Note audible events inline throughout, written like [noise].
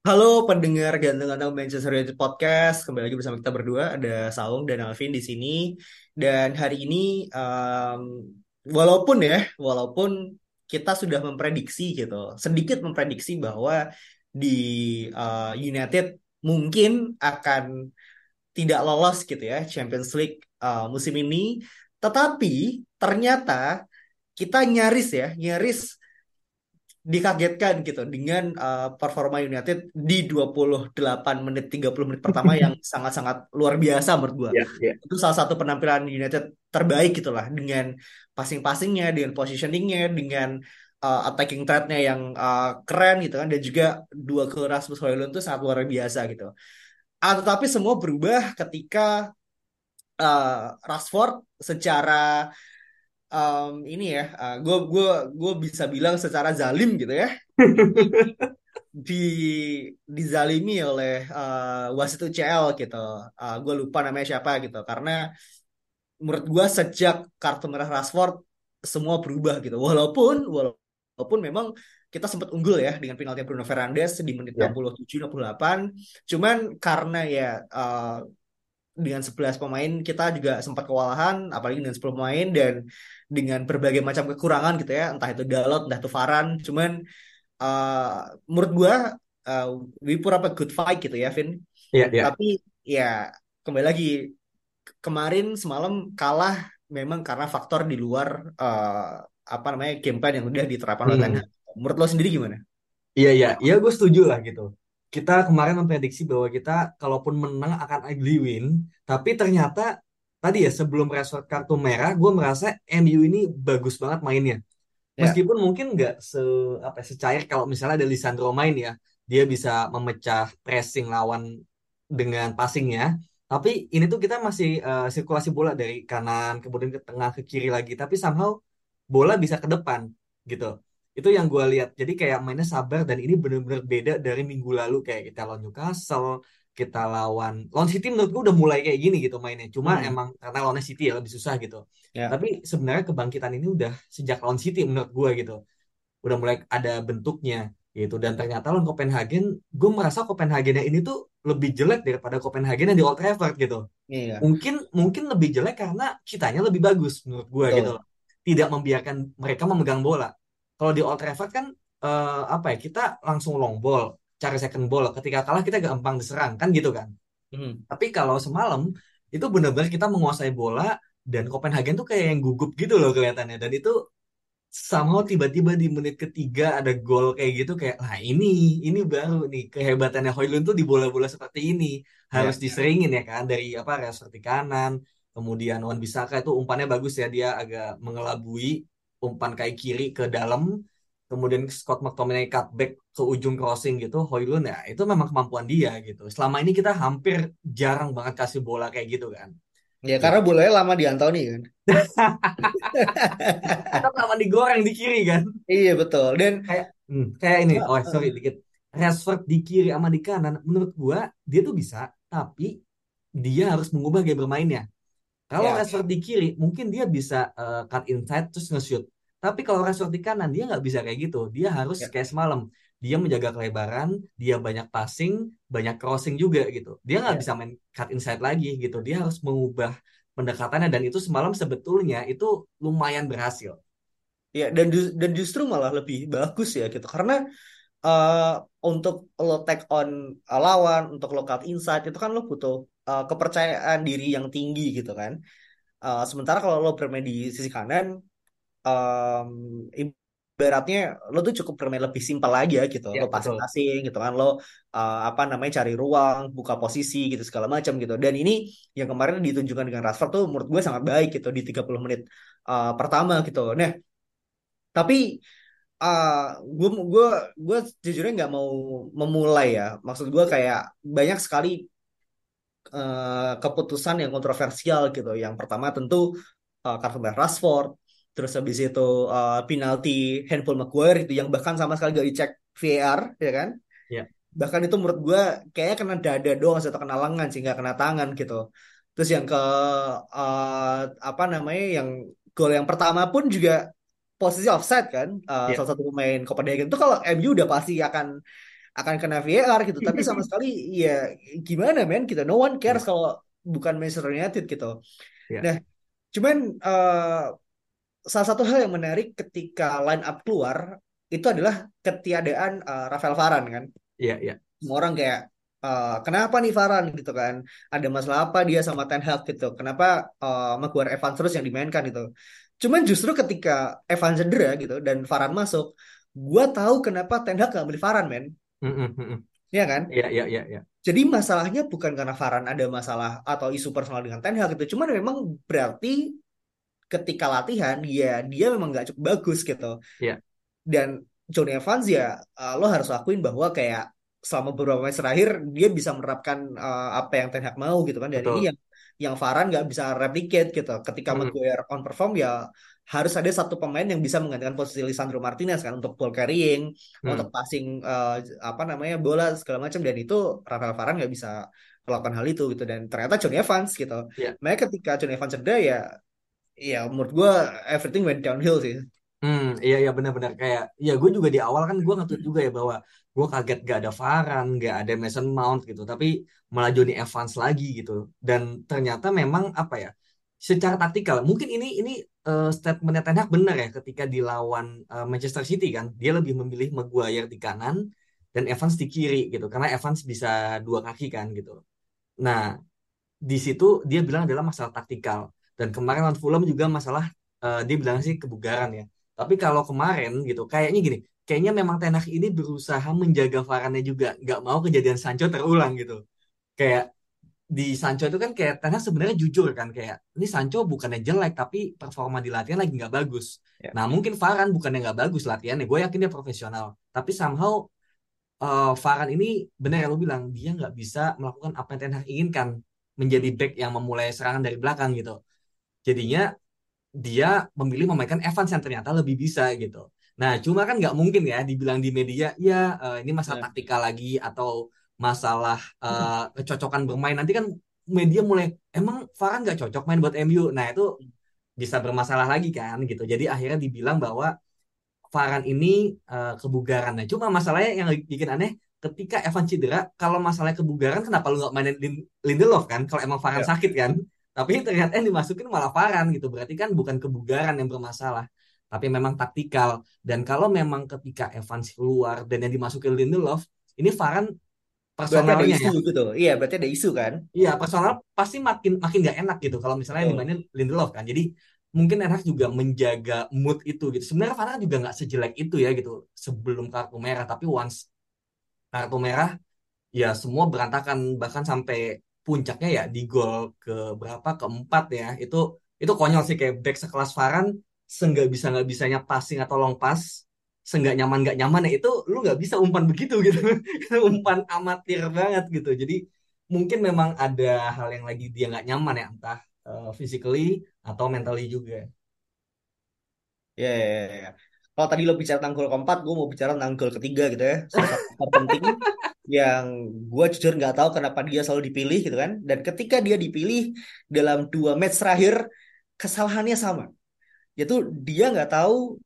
Halo pendengar ganteng-ganteng Manchester United Podcast. Kembali lagi bersama kita berdua. Ada Saung dan Alvin di sini. Dan hari ini, um, walaupun ya, walaupun kita sudah memprediksi gitu, sedikit memprediksi bahwa di uh, United mungkin akan tidak lolos gitu ya Champions League uh, musim ini. Tetapi ternyata kita nyaris ya, nyaris dikagetkan gitu dengan uh, performa United di 28 menit 30 menit pertama yang [laughs] sangat-sangat luar biasa menurut gua. Yeah, yeah. Itu salah satu penampilan United terbaik gitulah dengan passing-passingnya, dengan positioningnya, dengan uh, attacking threat-nya yang uh, keren gitu kan dan juga dua ke Rasmus Højlund itu sangat luar biasa gitu. Uh, tetapi semua berubah ketika uh, Rashford secara um, ini ya, gue uh, gue gue bisa bilang secara zalim gitu ya, [laughs] di dizalimi oleh uh, wasit UCL gitu. Uh, gue lupa namanya siapa gitu, karena menurut gue sejak kartu merah Rashford semua berubah gitu. Walaupun walaupun memang kita sempat unggul ya dengan penalti Bruno Fernandes di menit yeah. 67 68. Cuman karena ya uh, dengan 11 pemain kita juga sempat kewalahan apalagi dengan 10 pemain dan dengan berbagai macam kekurangan gitu ya entah itu Dalot entah itu Varan cuman uh, menurut gua uh, we put up a good fight gitu ya Vin yeah, yeah. tapi ya kembali lagi kemarin semalam kalah memang karena faktor di luar uh, apa namanya game plan yang udah diterapkan oleh hmm. menurut lo sendiri gimana? Iya iya iya gue setuju lah gitu kita kemarin memprediksi bahwa kita kalaupun menang akan ugly win, tapi ternyata tadi ya sebelum Rashford kartu merah, gue merasa MU ini bagus banget mainnya. Ya. Meskipun yeah. mungkin nggak se apa ya, secair kalau misalnya ada Lisandro main ya, dia bisa memecah pressing lawan dengan passingnya. Tapi ini tuh kita masih uh, sirkulasi bola dari kanan kemudian ke tengah ke kiri lagi, tapi somehow bola bisa ke depan gitu itu yang gue lihat. Jadi kayak mainnya sabar dan ini bener-bener beda dari minggu lalu. Kayak kita lawan Newcastle kita lawan lawan City menurut gue udah mulai kayak gini gitu mainnya. Cuma hmm. emang karena lawan City ya lebih susah gitu. Yeah. tapi sebenarnya kebangkitan ini udah sejak lawan City menurut gue gitu. Udah mulai ada bentuknya gitu. Dan ternyata lawan Copenhagen gue merasa Copenhagen ini tuh lebih jelek daripada Copenhagen yang di Old Trafford gitu. Yeah. mungkin mungkin lebih jelek karena kitanya lebih bagus menurut gue gitu tidak membiarkan mereka memegang bola kalau di Old Trafford kan uh, apa ya kita langsung long ball, cari second ball. Ketika kalah kita gampang diserang kan gitu kan. Hmm. Tapi kalau semalam itu benar-benar kita menguasai bola dan Copenhagen tuh kayak yang gugup gitu loh kelihatannya dan itu somehow tiba-tiba di menit ketiga ada gol kayak gitu kayak nah ini ini baru nih kehebatannya Hoylund tuh di bola-bola seperti ini harus ya, diseringin ya kan dari apa seperti kanan kemudian Wan Bisaka itu umpannya bagus ya dia agak mengelabui umpan kayak kiri ke dalam kemudian Scott McTominay cutback ke ujung crossing gitu Hoylund ya itu memang kemampuan dia gitu. Selama ini kita hampir jarang banget kasih bola kayak gitu kan. Ya karena bolanya lama di Anthony kan. [laughs] Kita lama digoreng di kiri kan. Iya betul. Dan kayak hmm, kayak ini. Oh sorry dikit. Rashford di kiri sama di kanan menurut gua dia tuh bisa tapi dia harus mengubah gaya bermainnya kalau ya. Rashford di kiri, mungkin dia bisa uh, cut inside terus nge-shoot. Tapi kalau Rashford di kanan, dia nggak bisa kayak gitu. Dia harus ya. kayak semalam. Dia menjaga kelebaran, dia banyak passing, banyak crossing juga gitu. Dia nggak ya. bisa main cut inside lagi gitu. Dia harus mengubah pendekatannya dan itu semalam sebetulnya itu lumayan berhasil. Ya dan dan justru malah lebih bagus ya gitu karena uh, untuk lo take on lawan, untuk lo cut inside itu kan lo butuh uh, kepercayaan diri yang tinggi gitu kan. Uh, sementara kalau lo bermain di sisi kanan, um, ibaratnya lo tuh cukup bermain lebih simpel aja gitu. Ya, lo passing-passing gitu kan, lo uh, apa namanya cari ruang, buka posisi gitu segala macam gitu. Dan ini yang kemarin ditunjukkan dengan Rashford tuh menurut gue sangat baik gitu di 30 menit uh, pertama gitu. Nah, tapi gue gue gue jujurnya nggak mau memulai ya. Maksud gue kayak banyak sekali uh, keputusan yang kontroversial gitu. Yang pertama tentu uh, kartu merah Rashford, terus habis itu uh, penalti handball Maguire itu yang bahkan sama sekali gak dicek VAR, ya kan? Ya. Bahkan itu menurut gue kayaknya kena dada doang atau kena lengan sih nggak kena tangan gitu. Terus yang ke uh, apa namanya yang gol yang pertama pun juga posisi offside kan uh, Ya. salah satu pemain Copenhagen itu kalau MU udah pasti akan akan kena VAR gitu. Tapi sama [laughs] sekali ya gimana men? Gitu. No one cares Ya. kalau bukan Manchester United gitu. Ya. nah cuman uh, salah satu hal yang menarik ketika line up keluar itu adalah ketiadaan uh, Rafael Varane kan? Iya, iya. semua orang kayak uh, kenapa nih Varane? Gitu kan. Ada masalah apa dia sama Ten Hag? Gitu. Kenapa uh, Maguire Evans terus yang dimainkan? Gitu. Cuman justru ketika Evans cedera gitu dan Varane masuk gua tahu kenapa Ten Hag gak beli Varane men Mm, mm, mm, mm. ya kan Iya, iya, iya, iya. jadi masalahnya bukan karena Varane ada masalah atau isu personal dengan Ten Hag gitu cuman memang berarti ketika latihan ya dia memang nggak cukup bagus gitu Iya. dan Johnny Evans ya uh, lo harus akuin bahwa kayak selama beberapa match terakhir dia bisa menerapkan uh, apa yang Ten Hag mau gitu kan dan Betul. ini yang yang Varane nggak bisa replicate gitu ketika Mm. Maguire on perform ya harus ada satu pemain yang bisa menggantikan posisi Lisandro Martinez kan untuk ball carrying Hmm. untuk passing uh, apa namanya bola segala macam dan itu Rafael Varane nggak bisa melakukan hal itu gitu dan ternyata Johnny Evans gitu Iya. makanya ketika Johnny Evans cedera ya ya menurut gue everything went downhill sih Hmm, iya iya benar-benar kayak ya gue juga di awal kan gue nge-tweet juga ya bahwa gue kaget gak ada Varane, gak ada Mason Mount gitu, tapi malah Johnny Evans lagi gitu. Dan ternyata memang apa ya? Secara taktikal, mungkin ini ini eh, statementnya Ten Hag benar ya ketika dilawan eh, Manchester City kan, dia lebih memilih Maguire di kanan dan Evans di kiri gitu, karena Evans bisa dua kaki kan gitu. Nah, di situ dia bilang adalah masalah taktikal. Dan kemarin lawan Fulham juga masalah eh, dia bilang sih kebugaran ya. Tapi kalau kemarin gitu, kayaknya gini, kayaknya memang Ten Hag ini berusaha menjaga Varane juga, nggak mau kejadian Sancho terulang gitu. Kayak di Sancho itu kan kayak Ten Hag sebenarnya jujur kan kayak ini Sancho bukannya jelek tapi performa di latihan lagi nggak bagus. Ya. Nah mungkin Varane bukannya nggak bagus latihannya, gue yakin dia profesional. Tapi somehow eh Varane ini benar yang lu bilang dia nggak bisa melakukan apa yang Ten Hag inginkan menjadi back yang memulai serangan dari belakang gitu. Jadinya dia memilih memainkan Evans yang ternyata lebih bisa gitu. Nah, cuma kan nggak mungkin ya dibilang di media, ya eh, ini masalah Ya. taktikal lagi atau masalah eh, kecocokan bermain. Nanti kan media mulai, emang Varane nggak cocok main buat MU. Nah, itu bisa bermasalah lagi kan gitu. Jadi akhirnya dibilang bahwa Varane ini eh, kebugaran. Nah, cuma masalahnya yang bikin aneh, ketika Evan cedera, kalau masalahnya kebugaran, kenapa lu nggak mainin Lin- Lindelof kan? Kalau emang Varane Ya. sakit kan? Tapi ternyata yang dimasukin malah Varane gitu. Berarti kan bukan kebugaran yang bermasalah, tapi memang taktikal. Dan kalau memang ketika Evans keluar dan yang dimasukin Lindelof, ini Varane berarti ada personalnya isu ya. gitu iya berarti ada isu kan Iya, personal pasti makin makin gak enak gitu kalau misalnya Betul. dimainin Lindelof kan. Jadi mungkin enak juga menjaga mood itu gitu. Sebenarnya Varane juga nggak sejelek itu ya gitu sebelum kartu merah, tapi once kartu merah ya semua berantakan bahkan sampai puncaknya ya di gol ke berapa keempat ya. Itu itu konyol sih kayak back sekelas Varane seenggak bisa nggak bisanya passing atau long pass seenggak nyaman nggak nyaman ya itu lu nggak bisa umpan begitu gitu. Itu [laughs] umpan amatir banget gitu. Jadi mungkin memang ada hal yang lagi dia nggak nyaman ya entah eh, physically atau mentally juga. Ya ya, ya, ya. kalau tadi lo bicara tentang gol keempat gue mau bicara tentang gol ketiga gitu ya. Salah satu penting [laughs] yang gue jujur nggak tahu kenapa dia selalu dipilih gitu kan. Dan ketika dia dipilih dalam dua match terakhir kesalahannya sama. Yaitu dia nggak tahu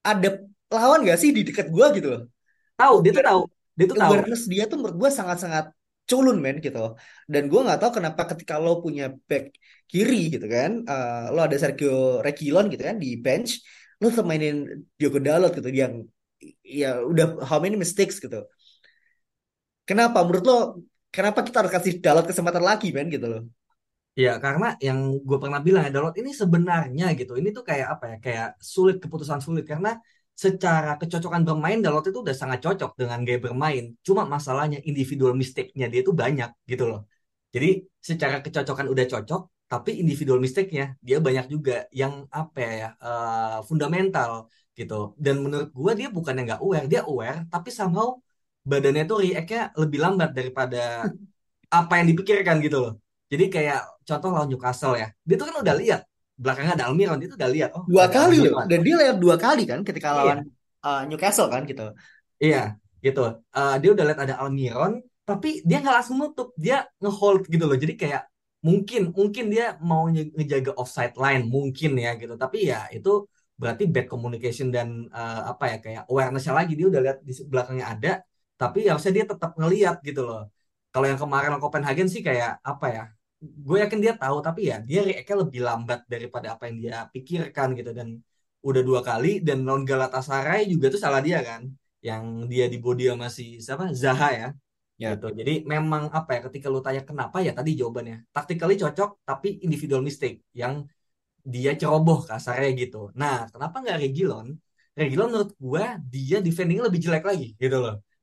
ada lawan gak sih di dekat gue gitu loh. Tahu dia tuh tahu. Dia tuh tahu. awareness dia tuh menurut gue sangat-sangat culun men gitu. Dan gue nggak tahu kenapa ketika lo punya back kiri gitu kan eh, lo ada Sergio Reguilon gitu kan di bench lo tetap mainin Diogo Dalot gitu yang ya udah how many mistakes gitu kenapa menurut lo kenapa kita harus kasih Dalot kesempatan lagi men gitu loh Ya, karena yang gue pernah bilang ya, download ini sebenarnya gitu, ini tuh kayak apa ya, kayak sulit, keputusan sulit. Karena secara kecocokan bermain, download itu udah sangat cocok dengan gaya bermain. Cuma masalahnya individual mistake-nya dia tuh banyak gitu loh. Jadi secara kecocokan udah cocok, tapi individual mistake-nya dia banyak juga yang apa ya, eh, fundamental. gitu. Dan menurut gue dia bukannya nggak aware, dia aware, tapi somehow badannya tuh react-nya lebih lambat daripada apa yang dipikirkan gitu loh. Jadi kayak contoh lawan Newcastle ya, dia tuh kan udah lihat belakangnya ada Almiron, dia tuh udah lihat oh Dua kali loh. Dan dia lihat dua kali kan ketika Iya. lawan uh, Newcastle kan gitu. Iya, gitu. Eh, dia udah lihat ada Almiron, tapi dia nggak langsung nutup, dia ngehold gitu loh. Jadi kayak mungkin, mungkin dia mau nge- ngejaga offside line, mungkin ya gitu. Tapi ya itu berarti bad communication dan eh, apa ya kayak awareness-nya lagi dia udah lihat di belakangnya ada, tapi harusnya dia tetap ngeliat gitu loh. Kalau yang kemarin Copenhagen sih kayak apa ya? Gue yakin dia tahu, tapi ya dia react-nya lebih lambat daripada apa yang dia pikirkan gitu. Dan udah dua kali dan non Galatasaray juga tuh salah dia kan yang dia di body sama si siapa? Zaha ya. Ya. gitu. Jadi memang apa ya ketika lu tanya kenapa ya tadi jawabannya. Tactically cocok tapi individual mistake yang dia ceroboh kasarnya gitu. Nah kenapa nggak Reguilon Reguilon menurut gua dia defendingnya lebih jelek lagi gitu loh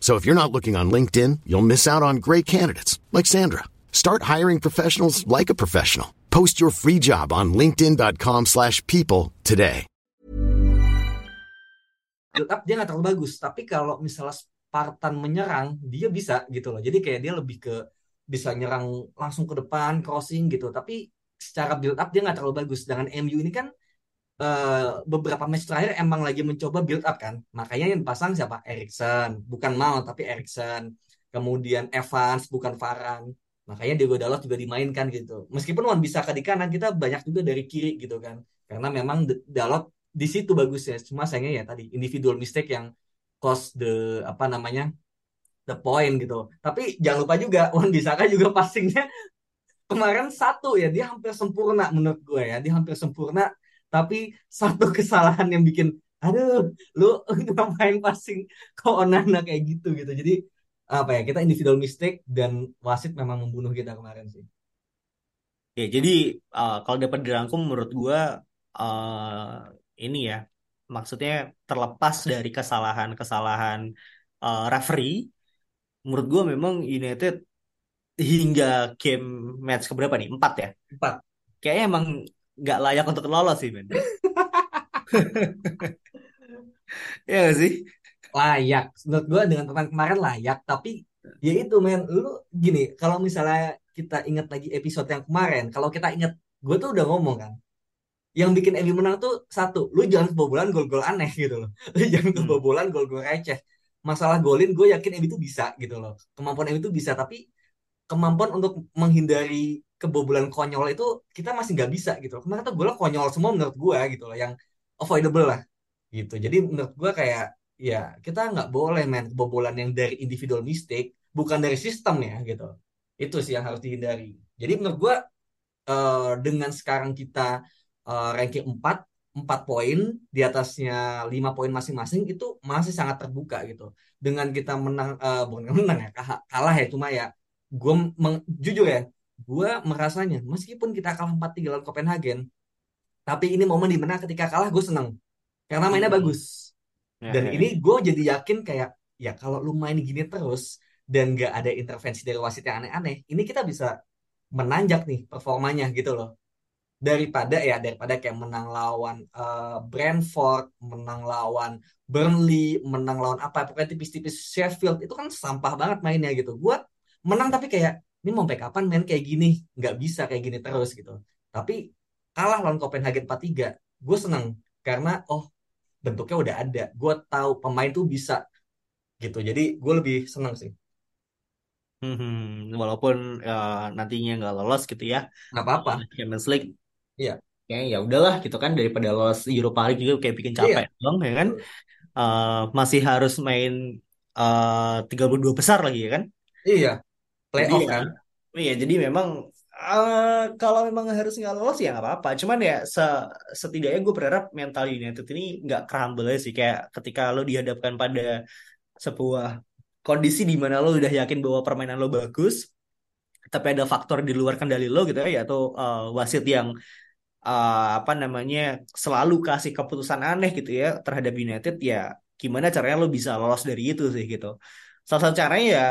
So if you're not looking on LinkedIn, you'll miss out on great candidates like Sandra. Start hiring professionals like a professional. Post your free job on linkedin.com/people today. build up dia nggak terlalu bagus tapi kalau misalnya Spartan menyerang dia bisa gitu loh jadi kayak dia lebih ke bisa nyerang langsung ke depan crossing gitu tapi secara build up dia nggak terlalu bagus dengan MU ini kan eh, beberapa match terakhir emang lagi mencoba build up kan. Makanya yang pasang siapa? Erikson. Bukan Mount tapi Erikson. Kemudian Evans bukan Varane. Makanya Diego Dalot juga dimainkan gitu. Meskipun Wan bisa ke di kanan kita banyak juga dari kiri gitu kan. Karena memang Dalot di situ bagusnya. Cuma sayangnya ya tadi individual mistake yang cost the apa namanya the point gitu. Tapi jangan lupa juga [laughs] Wan Bisaka juga passingnya kemarin satu ya. Dia hampir sempurna menurut gue ya. Dia hampir sempurna tapi satu [laughs] kesalahan yang bikin aduh lu [laughs] ngapain passing ke Onana kayak gitu gitu jadi apa ya kita individual mistake dan wasit memang membunuh kita kemarin sih Ya, jadi uh, kalau dapat dirangkum menurut gua uh, ini ya maksudnya terlepas dari kesalahan-kesalahan uh, referee, menurut gua memang United hingga game match keberapa nih? Empat ya? empat Kayaknya emang nggak layak untuk lolos sih, men. [laughs] Ya nggak sih? layak menurut gue dengan pertandingan kemarin layak tapi ya itu men lu gini kalau misalnya kita ingat lagi episode yang kemarin kalau kita ingat gue tuh udah ngomong kan yang bikin MU menang tuh satu lu jangan kebobolan gol-gol aneh gitu loh [laughs] lu jangan Hmm. kebobolan gol-gol receh masalah golin gue yakin MU itu bisa gitu loh kemampuan MU itu bisa tapi kemampuan untuk menghindari kebobolan konyol itu kita masih nggak bisa gitu loh. kemarin tuh golnya konyol semua menurut gue gitu loh yang avoidable lah gitu. Jadi menurut gue kayak ya kita nggak boleh main kebobolan yang dari individual mistake bukan dari sistem ya gitu. Itu sih yang harus dihindari. Jadi menurut gue eh, dengan sekarang kita eh, ranking 4 4 poin di atasnya 5 poin masing-masing itu masih sangat terbuka gitu. Dengan kita menang eh, bukan menang ya kalah ya cuma ya gue jujur ya gue merasanya meskipun kita kalah 4-3 lawan Copenhagen tapi ini momen di mana ketika kalah gue seneng karena mainnya Hmm. bagus Ya, dan ya, ini gue jadi yakin kayak ya kalau lu main gini terus dan gak ada intervensi dari wasit yang aneh-aneh, ini kita bisa menanjak nih performanya gitu loh. Daripada ya daripada kayak menang lawan eh, Brentford, menang lawan Burnley, menang lawan apa pokoknya tipis-tipis Sheffield itu kan sampah banget mainnya gitu. Gue menang tapi kayak ini mau kapan main kayak gini? Nggak bisa kayak gini terus gitu. Tapi kalah lawan Copenhagen 4-3, gue seneng karena oh bentuknya udah ada. Gue tahu pemain tuh bisa gitu. Jadi gue lebih senang sih. Hmm, walaupun uh, nantinya nggak lolos gitu ya Nggak apa-apa. Champions League, Iya. ya ya udahlah gitu kan daripada lolos Europa League juga kayak bikin capek Iya. dong ya kan. Uh, masih harus main uh, 32 besar lagi ya kan. Iya. Jadi Playoff ya, kan. iya jadi memang uh, kalau memang harus nggak lolos ya nggak apa-apa. Cuman ya se setidaknya gue berharap mental United ini nggak crumble sih kayak ketika lo dihadapkan pada sebuah kondisi di mana lo udah yakin bahwa permainan lo bagus, tapi ada faktor di luar kendali lo gitu ya, atau uh, wasit yang uh, apa namanya selalu kasih keputusan aneh gitu ya terhadap United ya gimana caranya lo bisa lolos dari itu sih gitu. Salah satu caranya ya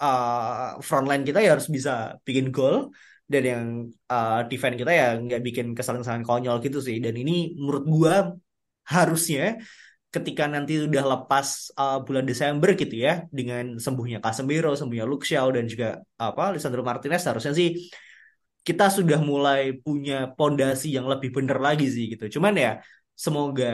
uh, frontline kita ya harus bisa bikin gol dan yang uh, defense kita ya nggak bikin kesalahan-kesalahan konyol gitu sih. Dan ini menurut gua harusnya ketika nanti udah lepas uh, bulan Desember gitu ya dengan sembuhnya Casemiro, sembuhnya Luke Shaw dan juga apa Lisandro Martinez harusnya sih kita sudah mulai punya pondasi yang lebih benar lagi sih gitu. Cuman ya semoga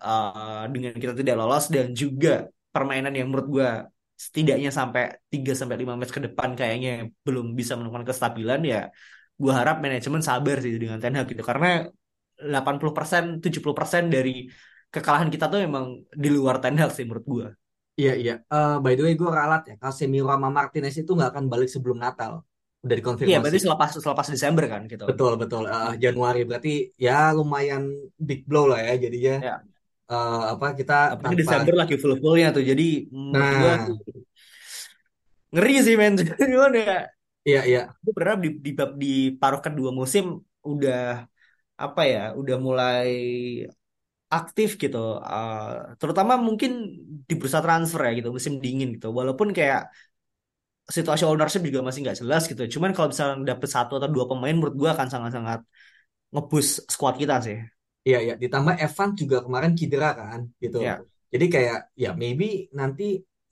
uh, dengan kita tidak lolos dan juga permainan yang menurut gua setidaknya sampai 3 sampai 5 match ke depan kayaknya belum bisa menemukan kestabilan ya gua harap manajemen sabar sih dengan Ten Hag gitu karena 80% 70% dari kekalahan kita tuh memang di luar Ten Hag sih menurut gua. Iya, iya. Eh, by the way, gue ralat ya. Casemiro sama Martinez itu nggak akan balik sebelum Natal. Udah Iya dikonfirmasi. berarti selepas selepas Desember kan gitu. Betul, betul. Eh, Januari berarti ya lumayan big blow lah ya. Jadinya Ya. Eh, apa kita Apalagi tanpa Desember lagi full-fullnya tuh jadi menurut gua Nah, ngeri sih men. [laughs] Gimana ya? Iya, iya. gue berharap di, di di paruh kedua musim udah apa ya udah mulai aktif gitu. Uh, terutama mungkin di bursa transfer ya gitu musim dingin gitu. Walaupun kayak situasi ownership juga masih nggak jelas gitu. Cuman kalau misalnya dapet satu atau dua pemain menurut gue akan sangat-sangat ngeboost squad kita sih Iya, iya. Ditambah Evan juga kemarin cedera kan, gitu. ya Jadi kayak ya maybe nanti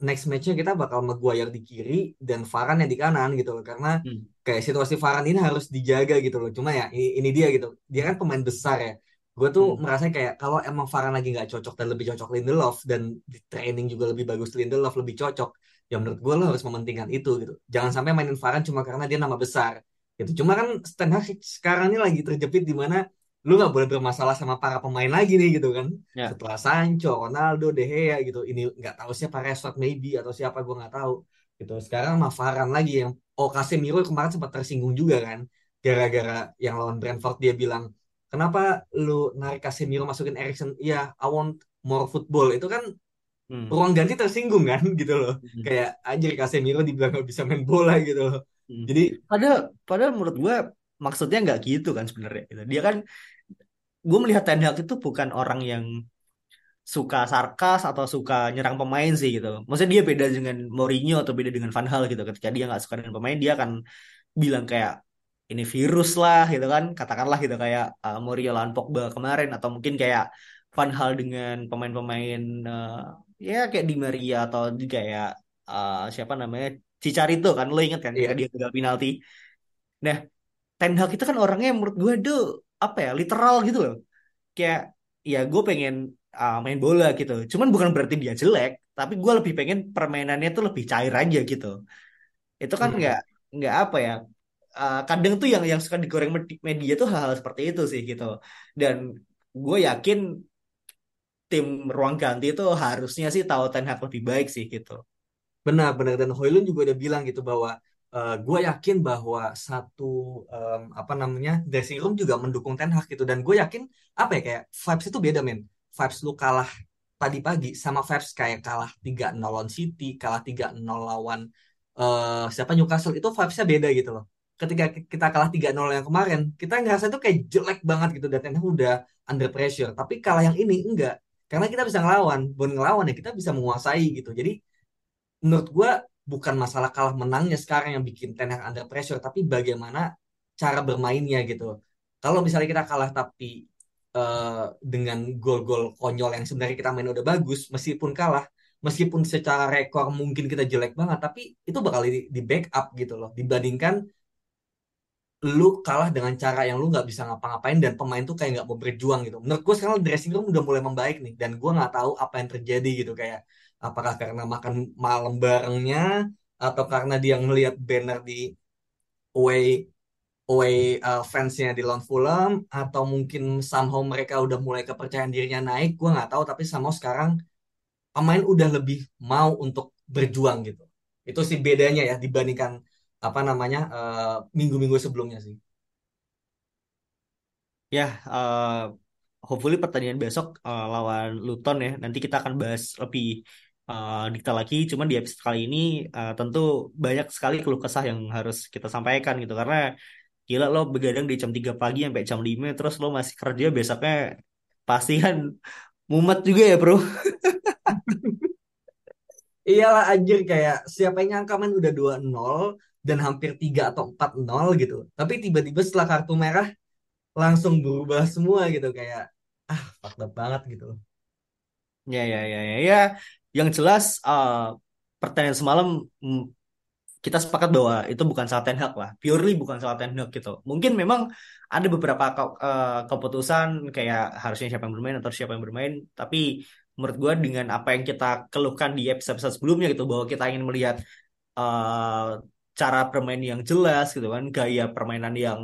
next match-nya kita bakal Maguire di kiri dan Varane yang di kanan gitu loh. Karena Hmm. kayak situasi Varane ini harus dijaga gitu loh. Cuma ya ini, ini dia gitu. Dia kan pemain besar ya. Gue tuh Hmm. merasa kayak kalau emang Varane lagi nggak cocok dan lebih cocok Lindelof dan di training juga lebih bagus Lindelof lebih cocok. Ya menurut gue lo harus mementingkan itu gitu. Jangan sampai mainin Varane cuma karena dia nama besar gitu. Cuma kan Ten Hag sekarang ini lagi terjepit di mana lu nggak boleh bermasalah sama para pemain lagi nih gitu kan ya setelah Sancho, Ronaldo, De Gea gitu. Ini nggak tahu siapa Rashford maybe atau siapa gue nggak tahu gitu. Sekarang mah Varane lagi yang oh Casemiro kemarin sempat tersinggung juga kan gara-gara yang lawan Brentford dia bilang kenapa lu narik Casemiro masukin Erikson? Iya, I want more football. Itu kan Hmm. ruang ganti tersinggung kan [laughs] gitu loh. Hmm. Kayak anjir Casemiro dibilang nggak bisa main bola gitu loh. Hmm. Jadi padahal padahal menurut gue maksudnya nggak gitu kan sebenarnya gitu. dia kan gue melihat Ten Hag itu bukan orang yang suka sarkas atau suka nyerang pemain sih gitu. Maksudnya dia beda dengan Mourinho atau beda dengan Van Hal gitu. Ketika dia nggak suka dengan pemain, dia akan bilang kayak ini virus lah gitu kan. Katakanlah gitu kayak uh, Mourinho lawan Pogba kemarin atau mungkin kayak Van Hal dengan pemain-pemain uh, ya kayak Di Maria atau di kayak uh, siapa namanya Cicarito kan lo inget kan ketika iya dia gagal penalti. Nah, Ten Hag itu kan orangnya menurut gue tuh apa ya literal gitu loh. Kayak ya gue pengen uh, main bola gitu. Cuman bukan berarti dia jelek, tapi gue lebih pengen permainannya tuh lebih cair aja gitu. Itu kan Hmm. nggak nggak apa ya. uh, kadang tuh yang yang suka digoreng med- media tuh hal-hal seperti itu sih gitu. Dan gue yakin tim ruang ganti itu harusnya sih tahu Ten Hag lebih baik sih gitu. Benar, benar dan Hoylund juga udah bilang gitu bahwa gue yakin bahwa satu em, apa namanya dressing room juga mendukung Ten Hag gitu dan gue yakin apa ya kayak vibes itu beda men. Vibes lu kalah tadi pagi sama vibes kayak kalah 3-0 lawan City, kalah 3-0 lawan eh, siapa Newcastle itu vibesnya beda gitu loh. Ketika ki- kita kalah 3-0 yang kemarin, kita ngerasa itu kayak jelek banget gitu dan Ten Hag udah under pressure. Tapi kalah yang ini enggak. Karena kita bisa ngelawan, bukan ngelawan ya kita bisa menguasai gitu. Jadi menurut gue bukan masalah kalah menangnya sekarang yang bikin Ten Hag under pressure, tapi bagaimana cara bermainnya gitu. Kalau misalnya kita kalah tapi eh, dengan gol-gol konyol yang sebenarnya kita main udah bagus, meskipun kalah, meskipun secara rekor mungkin kita jelek banget, tapi itu bakal di, di backup gitu loh. Dibandingkan lu kalah dengan cara yang lu nggak bisa ngapa-ngapain dan pemain tuh kayak nggak mau berjuang gitu. Menurut gue sekarang dressing room udah mulai membaik nih dan gue nggak tahu apa yang terjadi gitu kayak Apakah karena makan malam barengnya atau karena dia ngelihat banner di away away uh, fansnya di lawan Fulham atau mungkin somehow mereka udah mulai kepercayaan dirinya naik, gue nggak tahu. Tapi somehow sekarang pemain udah lebih mau untuk berjuang gitu. Itu sih bedanya ya dibandingkan apa namanya uh, minggu-minggu uh, sebelumnya sih. Ya, uh, hopefully pertandingan besok uh, lawan Luton ya. Nanti kita akan bahas lebih uh, detail lagi. Cuman di episode kali ini uh, tentu banyak sekali keluh kesah yang harus kita sampaikan gitu. Karena gila lo begadang di jam 3 pagi sampai jam 5 terus lo masih kerja besoknya pasti kan [laughs] mumet juga ya bro. [laughs] Iyalah anjir kayak siapa yang nyangka main udah 2-0 dan hampir 3 atau 4-0 gitu. Tapi tiba-tiba setelah kartu merah langsung berubah semua gitu kayak ah up banget gitu. Ya ya ya ya ya. Yang jelas uh, pertandingan semalam mm, kita sepakat bahwa itu bukan salah Ten Hag lah, purely bukan salah Ten Hag gitu. Mungkin memang ada beberapa ke, uh, keputusan kayak harusnya siapa yang bermain atau siapa yang bermain, tapi menurut gue dengan apa yang kita keluhkan di episode-episode sebelumnya gitu bahwa kita ingin melihat uh, cara bermain yang jelas gitu kan, gaya permainan yang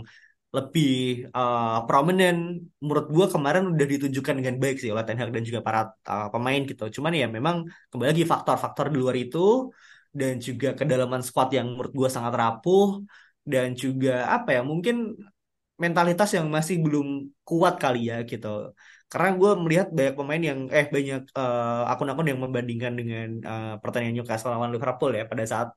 lebih uh, prominent menurut gue kemarin udah ditunjukkan dengan baik sih oleh Ten Hag dan juga para uh, pemain gitu. Cuman ya memang kembali lagi faktor-faktor di luar itu dan juga kedalaman squad yang menurut gue sangat rapuh dan juga apa ya mungkin mentalitas yang masih belum kuat kali ya gitu. Karena gue melihat banyak pemain yang eh banyak uh, akun-akun yang membandingkan dengan uh, pertandingan Newcastle lawan Liverpool ya pada saat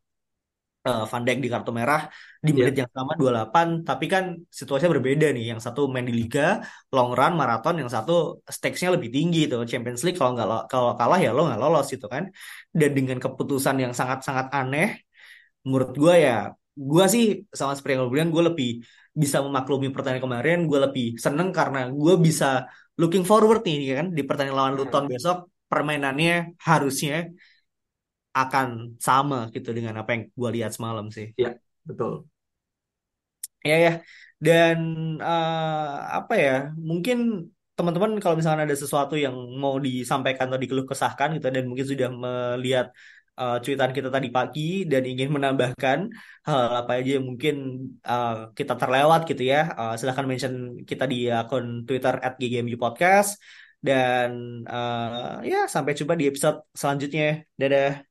uh, Van Dijk di kartu merah di iya. menit yeah. yang sama 28 tapi kan situasinya berbeda nih. Yang satu main di liga long run maraton. Yang satu stakesnya lebih tinggi itu Champions League kalau nggak kalau kalah ya lo nggak lolos gitu kan. Dan dengan keputusan yang sangat-sangat aneh menurut gue ya gue sih sama seperti yang lo bilang gue lebih bisa memaklumi pertandingan kemarin. Gue lebih seneng karena gue bisa looking forward nih kan di pertandingan lawan Luton besok. Permainannya harusnya akan sama gitu dengan apa yang gue lihat semalam sih. Iya, betul. Ya ya. Dan uh, apa ya? Mungkin teman-teman kalau misalnya ada sesuatu yang mau disampaikan atau dikeluh kesahkan gitu dan mungkin sudah melihat uh, cuitan kita tadi pagi dan ingin [laughs] menambahkan hal apa aja yang mungkin uh, kita terlewat gitu ya. Uh, silahkan mention kita di akun Twitter @ggmu podcast dan uh, ya sampai jumpa di episode selanjutnya. Dadah.